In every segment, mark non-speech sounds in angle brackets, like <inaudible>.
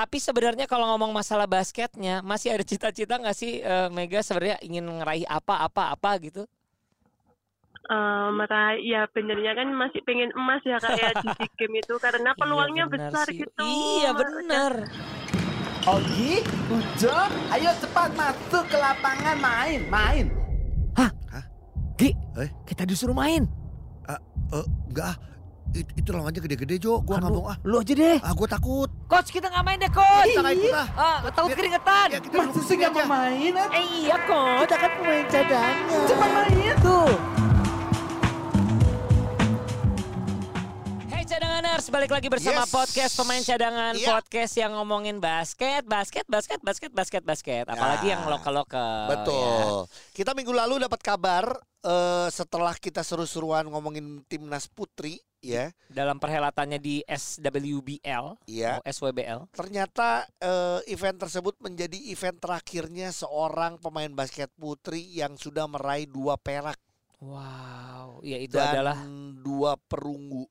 Tapi sebenarnya kalau ngomong masalah basketnya, masih ada cita-cita nggak sih eh, Mega sebenarnya ingin ngeraih apa apa apa gitu? Eh, meraih ya benernya kan masih pengen emas ya kayak di <laughs> SEA Games itu karena peluangnya Iya, besar sih. gitu. Iya benar. Ogi, Ujo, ayo cepat masuk ke lapangan main, main. Gi, Eh? kita disuruh main. Eh, enggak ah. It- itu lawannya gede-gede Jo, gua nggak mau ah. Lu aja deh. Ah, gua takut. Coach kita nggak main deh coach. Kita nggak ikut ah. Ah, takut keringetan. Ya, kita Masa duduk sih nggak mau main? ah? Eh iya coach. Kita kan pemain cadangan. Cepat main. Tuh. Hey cadanganers, balik lagi bersama Yes. podcast pemain cadangan, Iya. podcast yang ngomongin basket, basket, basket, basket, basket, basket. Apalagi Ya. yang lokal-lokal. Betul. Kita minggu lalu dapat kabar eh, setelah kita seru-seruan ngomongin timnas putri, ya, ya. Dalam perhelatannya di SWBL, ya. oh, SWBL. Ternyata eh, event tersebut menjadi event terakhirnya seorang pemain basket putri yang sudah meraih dua perak Wow, ya itu dan adalah dua perunggu.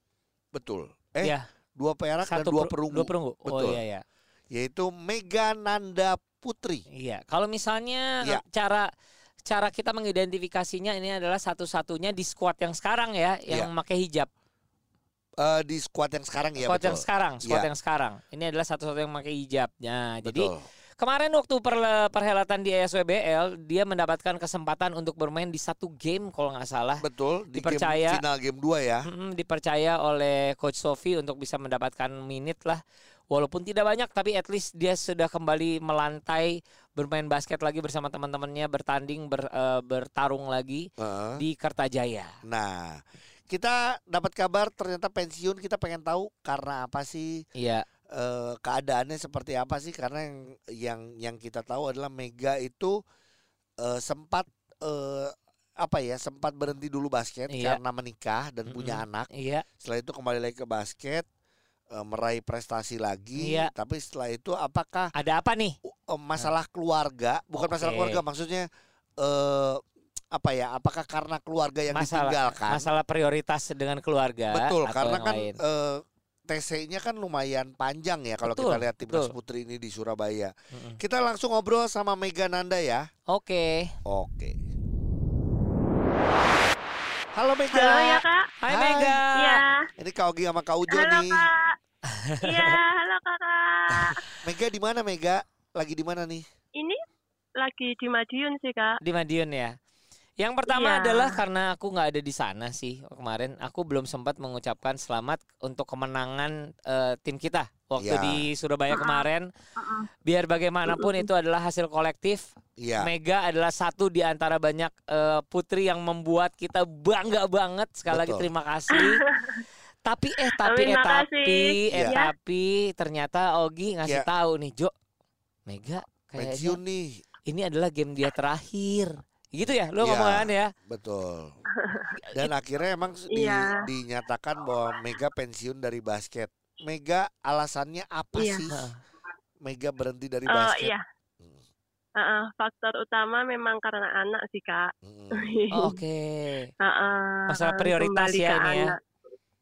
Betul. Eh, ya dua perak dan dua per- perunggu. Dua perunggu. Oh Betul. iya ya. Yaitu Mega Nanda Putri. Iya, kalau misalnya Iya. cara cara kita mengidentifikasinya ini adalah satu-satunya di squad yang sekarang ya, yang Iya. memakai hijab. Eh, di squad yang sekarang ya squad betul. yang sekarang, squad Iya. yang sekarang. Ini adalah satu-satunya yang memakai hijab. Nah, jadi Betul. kemarin waktu perhelatan di SWBL, dia mendapatkan kesempatan untuk bermain di satu game kalau nggak salah. Betul, di Dipercaya. game final game 2 ya. Mm, dipercaya oleh coach Sofi untuk bisa mendapatkan menit lah. Walaupun tidak banyak tapi at least dia sudah kembali melantai bermain basket lagi bersama teman-temannya bertanding ber- eh, bertarung lagi Heeh. di Kertajaya. Nah, kita dapat kabar ternyata pensiun kita pengen tahu karena apa sih Iya. eh, keadaannya seperti apa sih karena yang yang yang kita tahu adalah Mega itu eh, sempat eh, apa ya sempat berhenti dulu basket Iya. karena menikah dan punya Mm-mm. anak. Iya. Setelah itu kembali lagi ke basket eh, meraih prestasi lagi. Iya. Tapi setelah itu apakah Ada apa nih? masalah keluarga bukan masalah Oke. keluarga maksudnya eh apa ya apakah karena keluarga yang masalah ditinggalkan masalah prioritas dengan keluarga betul atau karena yang kan lain. eh, TC-nya kan lumayan panjang ya kalau Betul, kita lihat timnas putri ini di Surabaya Mm-mm. kita langsung ngobrol sama Mega Nanda ya Oke. oke halo Mega Halo ya kak. Hai, Hai. Mega. Iya. ini Kak Ogi sama Kak Ujo Halo nih kak. <laughs> Iya, halo kakak. <laughs> Mega di mana Mega lagi di mana nih Ini lagi di Madiun sih kak. Di Madiun ya. Yang pertama Iya. adalah karena aku nggak ada di sana sih kemarin, aku belum sempat mengucapkan selamat untuk kemenangan eh, tim kita waktu Ya. di Surabaya kemarin. Biar bagaimanapun itu adalah hasil kolektif. Iya Mega adalah satu di antara banyak eh, putri yang membuat kita bangga banget. Sekali lagi Betul. terima <laughs> kasih. tapi eh tapi Amin, eh tapi eh Iya. tapi ternyata Ogi ngasih Iya. tahu nih Jo, Mega kayaknya ini adalah game dia terakhir. Gitu ya, lu Iya. ngomongan ya? betul <laughs> dan akhirnya emang di- Iya. dinyatakan bahwa Mega pensiun dari basket Mega alasannya apa Iya. sih Mega berhenti dari Eh, basket iya. Heeh, faktor utama memang karena anak sih kak. Mm. Oh, <laughs> Oke. Heeh, Masalah prioritas kembali ya ini ya.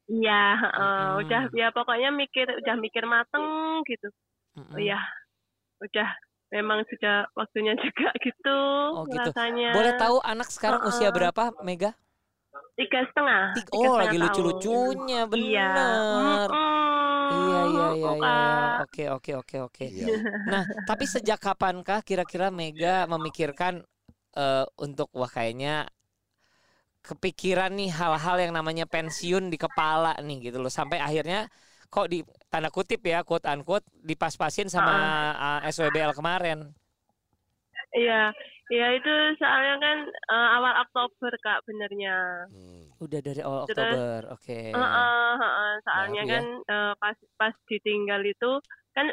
Iya, heeh, Mm-mm. udah ya pokoknya mikir udah mikir mateng gitu. Mm-mm. Iya, udah memang sudah waktunya <laughs> juga gitu, Oh, gitu. rasanya. Boleh tahu anak sekarang usia Heeh. berapa, Mega? Tiga setengah. Tiga- tiga oh, setengah lagi lucu-lucunya, Iya. bener. Mm-mm, Iya, iya, iya, iya. Kak. Oke, oke, oke, oke. Iya. <laughs> Nah, tapi sejak kapankah kira-kira Mega memikirkan eh, untuk wah kayaknya kepikiran nih hal-hal yang namanya pensiun di kepala nih gitu loh sampai akhirnya kok di tanda kutip ya quote unquote dipas-pasin sama eh, SWBL kemarin. Iya, iya itu soalnya kan eh, awal Oktober kak benernya. Hmm. Udah dari awal Terus, Oktober. Oke. Heeh, heeh. soalnya Maaf ya. kan eh, pas pas ditinggal itu kan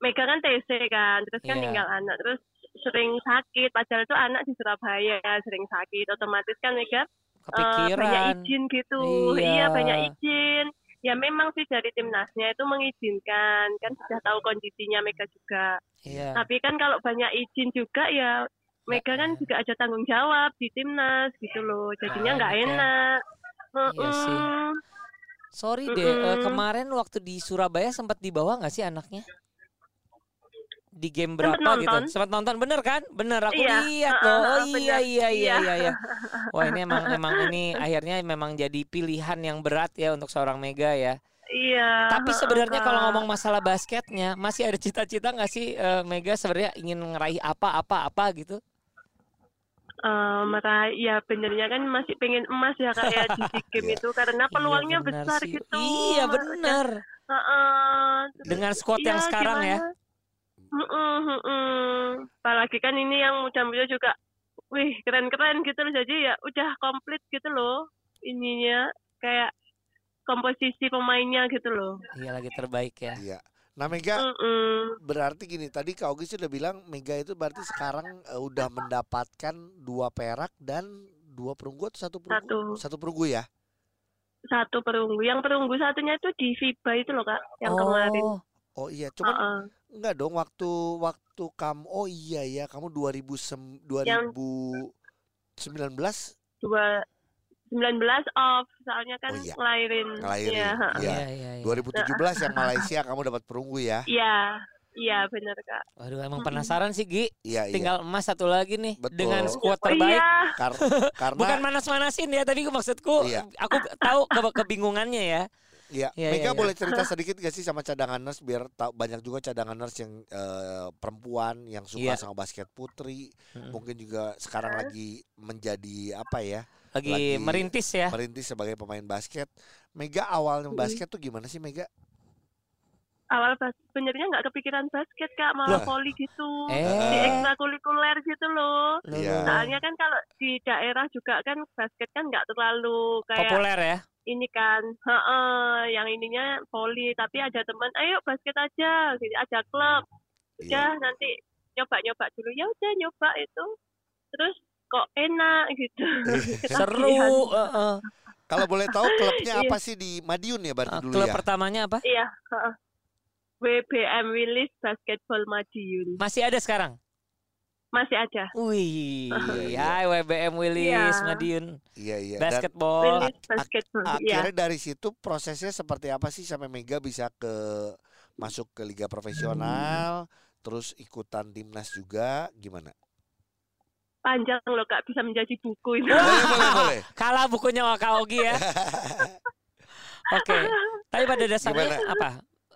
Mega kan TC kan, terus kan Iya. tinggal anak, terus sering sakit. Padahal itu anak di Surabaya sering sakit, otomatis kan Mega eh, banyak Kepikiran. izin gitu. Iya. Iya. banyak izin. Ya memang sih dari timnasnya itu mengizinkan, kan sudah tahu kondisinya Mega juga. Iya. Tapi kan kalau banyak izin juga ya Mega kan juga ada tanggung jawab di timnas gitu loh. Jadinya nggak Oke. enak. Iya sih. Sorry deh, eh, Mm-mm. kemarin waktu di Surabaya sempat dibawa nggak sih anaknya? Di game Sempet berapa gitu. nonton. Sempat nonton bener kan? Bener aku Iya, lihat loh. Oh heeh, iya iya iya Iya. iya iya. <laughs> Wah, ini emang emang ini akhirnya memang jadi pilihan yang berat ya untuk seorang Mega ya. Iya. Tapi sebenarnya kalau ngomong masalah basketnya, masih ada cita-cita nggak sih eh, Mega sebenarnya ingin ngeraih apa apa apa gitu? Eh, meraih ya benernya kan masih pengen emas ya kayak di <laughs> SEA Games Iya. itu karena peluangnya Iya, besar sih. gitu. Iya benar. Heeh. Terus, Dengan squad yang iya, sekarang ya. gimana? Mm-mm, mm-mm. Apalagi kan ini yang muda-muda juga, wih keren-keren gitu loh. Jadi ya udah komplit gitu loh ininya kayak komposisi pemainnya gitu loh. Iya lagi terbaik ya. Iya. Nah Mega Mm-mm. berarti gini tadi Kak Ogi sudah bilang Mega itu berarti sekarang eh, udah mendapatkan dua perak dan dua perunggu atau satu perunggu? Satu. Satu perunggu ya? Satu perunggu. Yang perunggu satunya itu di FIBA itu loh kak, yang kemarin. Oh, Oh iya, cuman Heeh. Enggak dong waktu waktu kamu oh iya ya kamu 2000 sem- 2019 Dua 19 off soalnya kan Oh, iya. ngelahirin. Ngelahirin, Iya, heeh. Iya. iya iya. 2017 yang Malaysia kamu dapat perunggu ya? Iya, iya benar kak. Waduh emang penasaran sih Gi. Iya iya. Tinggal emas satu lagi nih Betul. dengan skuad Oh, terbaik. iya, Kar- <laughs> karena Bukan manas-manasin ya, tapi maksudku Iya. aku tahu ke- kebingungannya ya. Iya, Iya, Mega iya, iya. boleh cerita <laughs> sedikit gak sih sama cadanganers biar tahu banyak juga cadanganers yang eh, perempuan yang suka Iya. sama basket putri, Mm-mm. mungkin juga sekarang lagi menjadi apa ya, Lagi, Lagi- merintis ya. merintis sebagai pemain basket. Mega awalnya Mm. basket tuh gimana sih Mega? awal sebenarnya nggak kepikiran basket kak, malah voli gitu. Eh. Di ekstrakurikuler gitu loh. Loh, Iya. loh. Soalnya kan kalau di daerah juga kan basket kan nggak terlalu kayak Populer ya. Ini kan, heeh, yang ininya voli. Tapi ada teman, ayo basket aja, gitu, ada klub. Iya. Udah nanti nyoba-nyoba dulu ya udah nyoba itu. Terus kok enak gitu. <laughs> Seru. Ketagihan. heeh. Kalau boleh tahu klubnya Iya. apa sih di Madiun ya berarti Eh, dulu Klub ya? pertamanya apa? Iya, heeh. WBM Willis Basketball Madiun. Masih ada sekarang? Masih ada. Wih, Iya, <laughs> hai WBM Willis Iya. Madiun Iya iya. Basketball. Willis Basketball. Iya. akhirnya dari situ prosesnya seperti apa sih sampai Mega bisa ke masuk ke liga profesional, terus ikutan timnas juga gimana? Panjang loh Kak, bisa menjadi buku itu. Boleh <laughs> boleh boleh. Kalah bukunya Waka Ogi ya. <laughs> Oke. Tapi pada dasarnya Gimana? apa?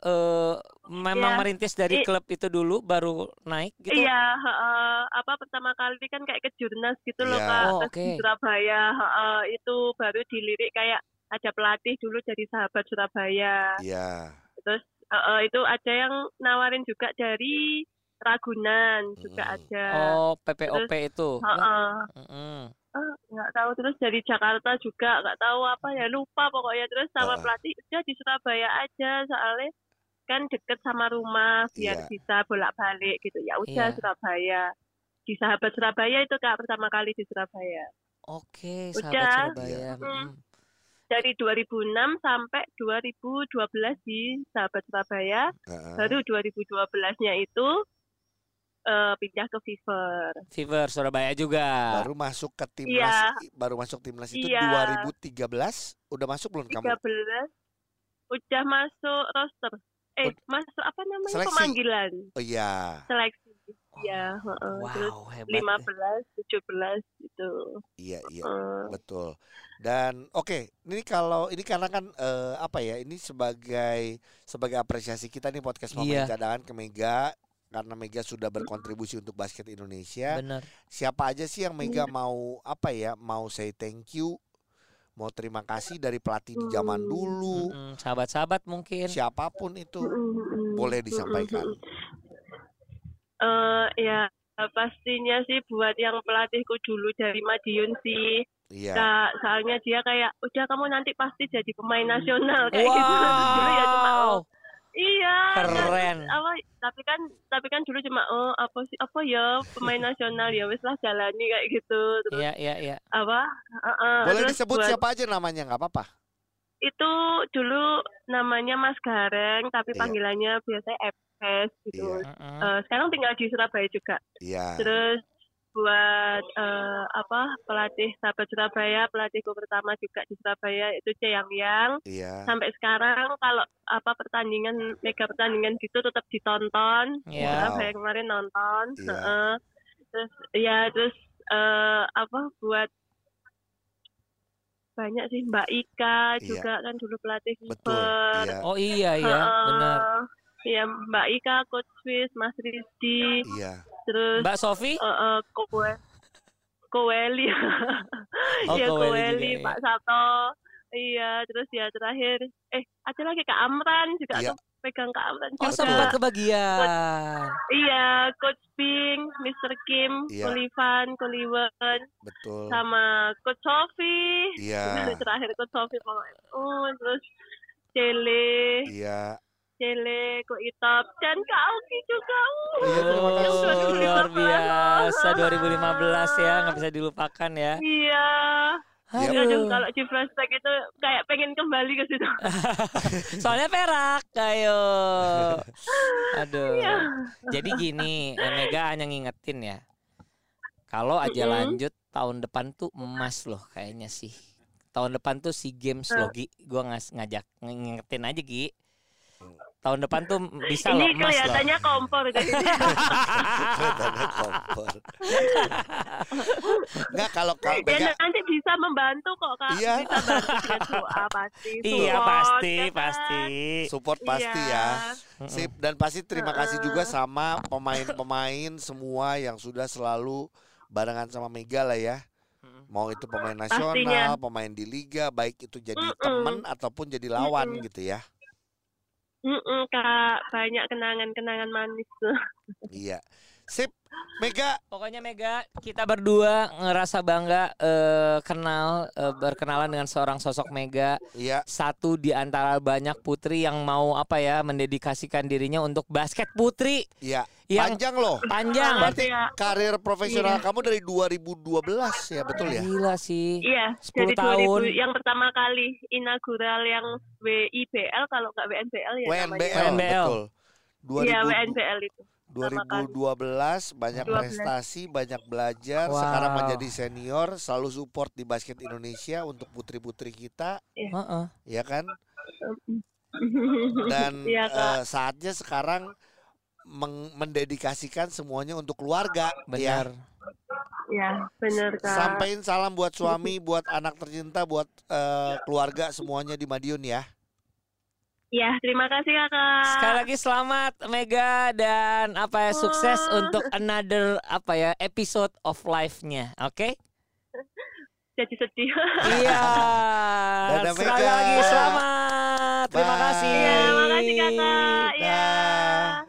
Eh memang Iya. merintis dari I- klub itu dulu baru naik gitu. Iya, heeh. apa pertama kali kan kayak ke jurnas gitu loh Iya. Kak, Oh, Terus oke. di Surabaya, heeh, itu baru dilirik kayak ada pelatih dulu dari sahabat Surabaya. Iya. Terus heeh, itu ada yang nawarin juga dari Ragunan juga Hmm. ada. Oh, PPOP itu. Heeh. Mm-mm. Eh, nggak tahu terus dari Jakarta juga nggak tahu apa ya lupa pokoknya terus sama pelatih udah di Surabaya aja soalnya kan deket sama rumah biar Iya. bisa bolak-balik gitu ya udah Iya. Surabaya di sahabat Surabaya itu kak pertama kali di Surabaya Oke, Udah. sahabat Surabaya. Mm. dari 2006 sampai 2012 di sahabat Surabaya Heeh. baru 2012-nya itu eh, pindah ke Fever Fever Surabaya juga. Baru masuk ke timnas, baru masuk timnas itu Iya. 2013. Udah masuk belum kamu? 13 udah masuk roster eh masuk apa namanya Seleksi. pemanggilan Oh iya, seleksi ya heeh. terus Wow, hebat. ya. 15 17 gitu iya iya. Eh, Betul. Dan oke, ini kalau ini karena kan eh, apa ya? Ini sebagai sebagai apresiasi kita nih podcast Mama Iya. Cadangan ke Mega karena Mega sudah berkontribusi untuk basket Indonesia. Bener. Siapa aja sih yang Mega mau apa ya? Mau say thank you, mau terima kasih dari pelatih di zaman Hmm. dulu, Mm-mm, Sahabat-sahabat mungkin. siapa pun itu. Mm, mm, mm, boleh disampaikan. Eh, ya pastinya sih buat yang pelatihku dulu dari Madiun sih. Iya. Nah, soalnya dia kayak udah kamu nanti pasti jadi pemain nasional. <laughs> Kayak gitu. Dulu ya cuma oh, Wow, iya keren. apa tapi kan tapi kan dulu cuma oh apa sih apa ya pemain nasional ya wes lah jalani kayak gitu terus Iya, iya, iya. apa uh, uh, Boleh terus disebut buat- siapa aja namanya nggak apa-apa. itu dulu namanya Mas Gareng tapi Iya. panggilannya biasanya FS gitu Iya. Eh, sekarang tinggal di Surabaya juga Iya. terus buat eh, apa pelatih sahabat Surabaya, pelatihku pertama juga di Surabaya itu Yang Yang. Iya. Sampai sekarang kalau apa pertandingan mega pertandingan gitu tetap ditonton. Iya. Surabaya kemarin nonton. Iya. Heeh. Terus ya terus eh, apa buat banyak sih Mbak Ika Iya. juga kan dulu pelatih Betul. kiper. Iya. Oh iya iya, Heeh. benar. Iya Mbak Ika, Coach Swiss, Mas Rizky, Iya. Terus Mbak Sofi? eh eh, Kowe, Koweli, <laughs> Oh, iya Koweli Koweli, juga, Pak Sato, iya terus ya terakhir, eh ada lagi Kak Amran juga Iya. pegang Kak Amran Oh juga. sempat kebagian. Iya, Coach Ping, Mr. Kim, Iya. Kulivan, Kuliwan, Betul. sama Coach Sofi. Iya. <laughs> terakhir Coach Sofi pokoknya. Oh, terus Cele, Iya. Cele, Ko Itap, dan Kak Auki juga. Uh, Iya, terima kasih. yang Oh, 2015. luar biasa <laughs> 2015 ya, nggak bisa dilupakan ya. Iya. Aduh, Aduh. kalau di flashback itu kayak pengen kembali ke situ. <laughs> Soalnya perak, ayo. <laughs> Aduh. Iya. Jadi gini, Mega hanya ngingetin ya. Kalau aja Mm-mm. lanjut tahun depan tuh emas loh kayaknya sih. Tahun depan tuh si games Eh. loh Gi. Gua ngas ngajak ngingetin aja Gi. Tahun depan tuh bisa loh Ini emas loh. kelihatannya kompor <laughs> kayaknya. Kelihatannya kompor. Enggak kalau kalau Mega nanti bisa membantu kok Kak. Iya. Bisa bantu doa pasti. Iya support, pasti ya kan? pasti. support pasti Iya. ya. Sip dan pasti terima kasih juga sama pemain-pemain semua yang sudah selalu barengan sama Mega lah ya. Mau itu pemain nasional, Pastinya. pemain di liga, baik itu jadi teman ataupun jadi lawan Mm-mm. gitu ya. Mm-mm, Kak, banyak kenangan-kenangan manis tuh. Iya. Sip, Mega. Pokoknya Mega, kita berdua ngerasa bangga eh, kenal eh, berkenalan dengan seorang sosok Mega. Iya, Satu di antara banyak putri yang mau apa ya mendedikasikan dirinya untuk basket putri iya. yang Panjang loh. panjang. Berarti Iya. karir profesional Iya. kamu dari 2012 ya, betul ya? Gila sih. Iya, 10 dari tahun. 2000 yang pertama kali inaugural yang WIBL kalau nggak WNBL ya namanya. WNBL, WNBL. betul. Iya, 2000 WNBL itu. Pertama kali. 2012 banyak 12. prestasi, banyak belajar. Wow. Sekarang menjadi senior, selalu support di basket Indonesia untuk putri-putri kita, Heeh. ya kan? Dan Iya, Kak. eh, saatnya sekarang meng- mendedikasikan semuanya untuk keluarga, ya. Benar. Ya, benar Kak. Sampaikan salam buat suami, buat anak tercinta, buat eh, keluarga semuanya di Madiun ya. Ya, terima kasih Kakak. Sekali lagi selamat Mega dan apa ya sukses Wah. untuk another apa ya episode of life-nya. Oke? Jadi sedih. Iya. <laughs> Dadah, Sekali Mega. lagi selamat. Terima Bye. kasih. Iya, makasih Kakak. Ya. Dah.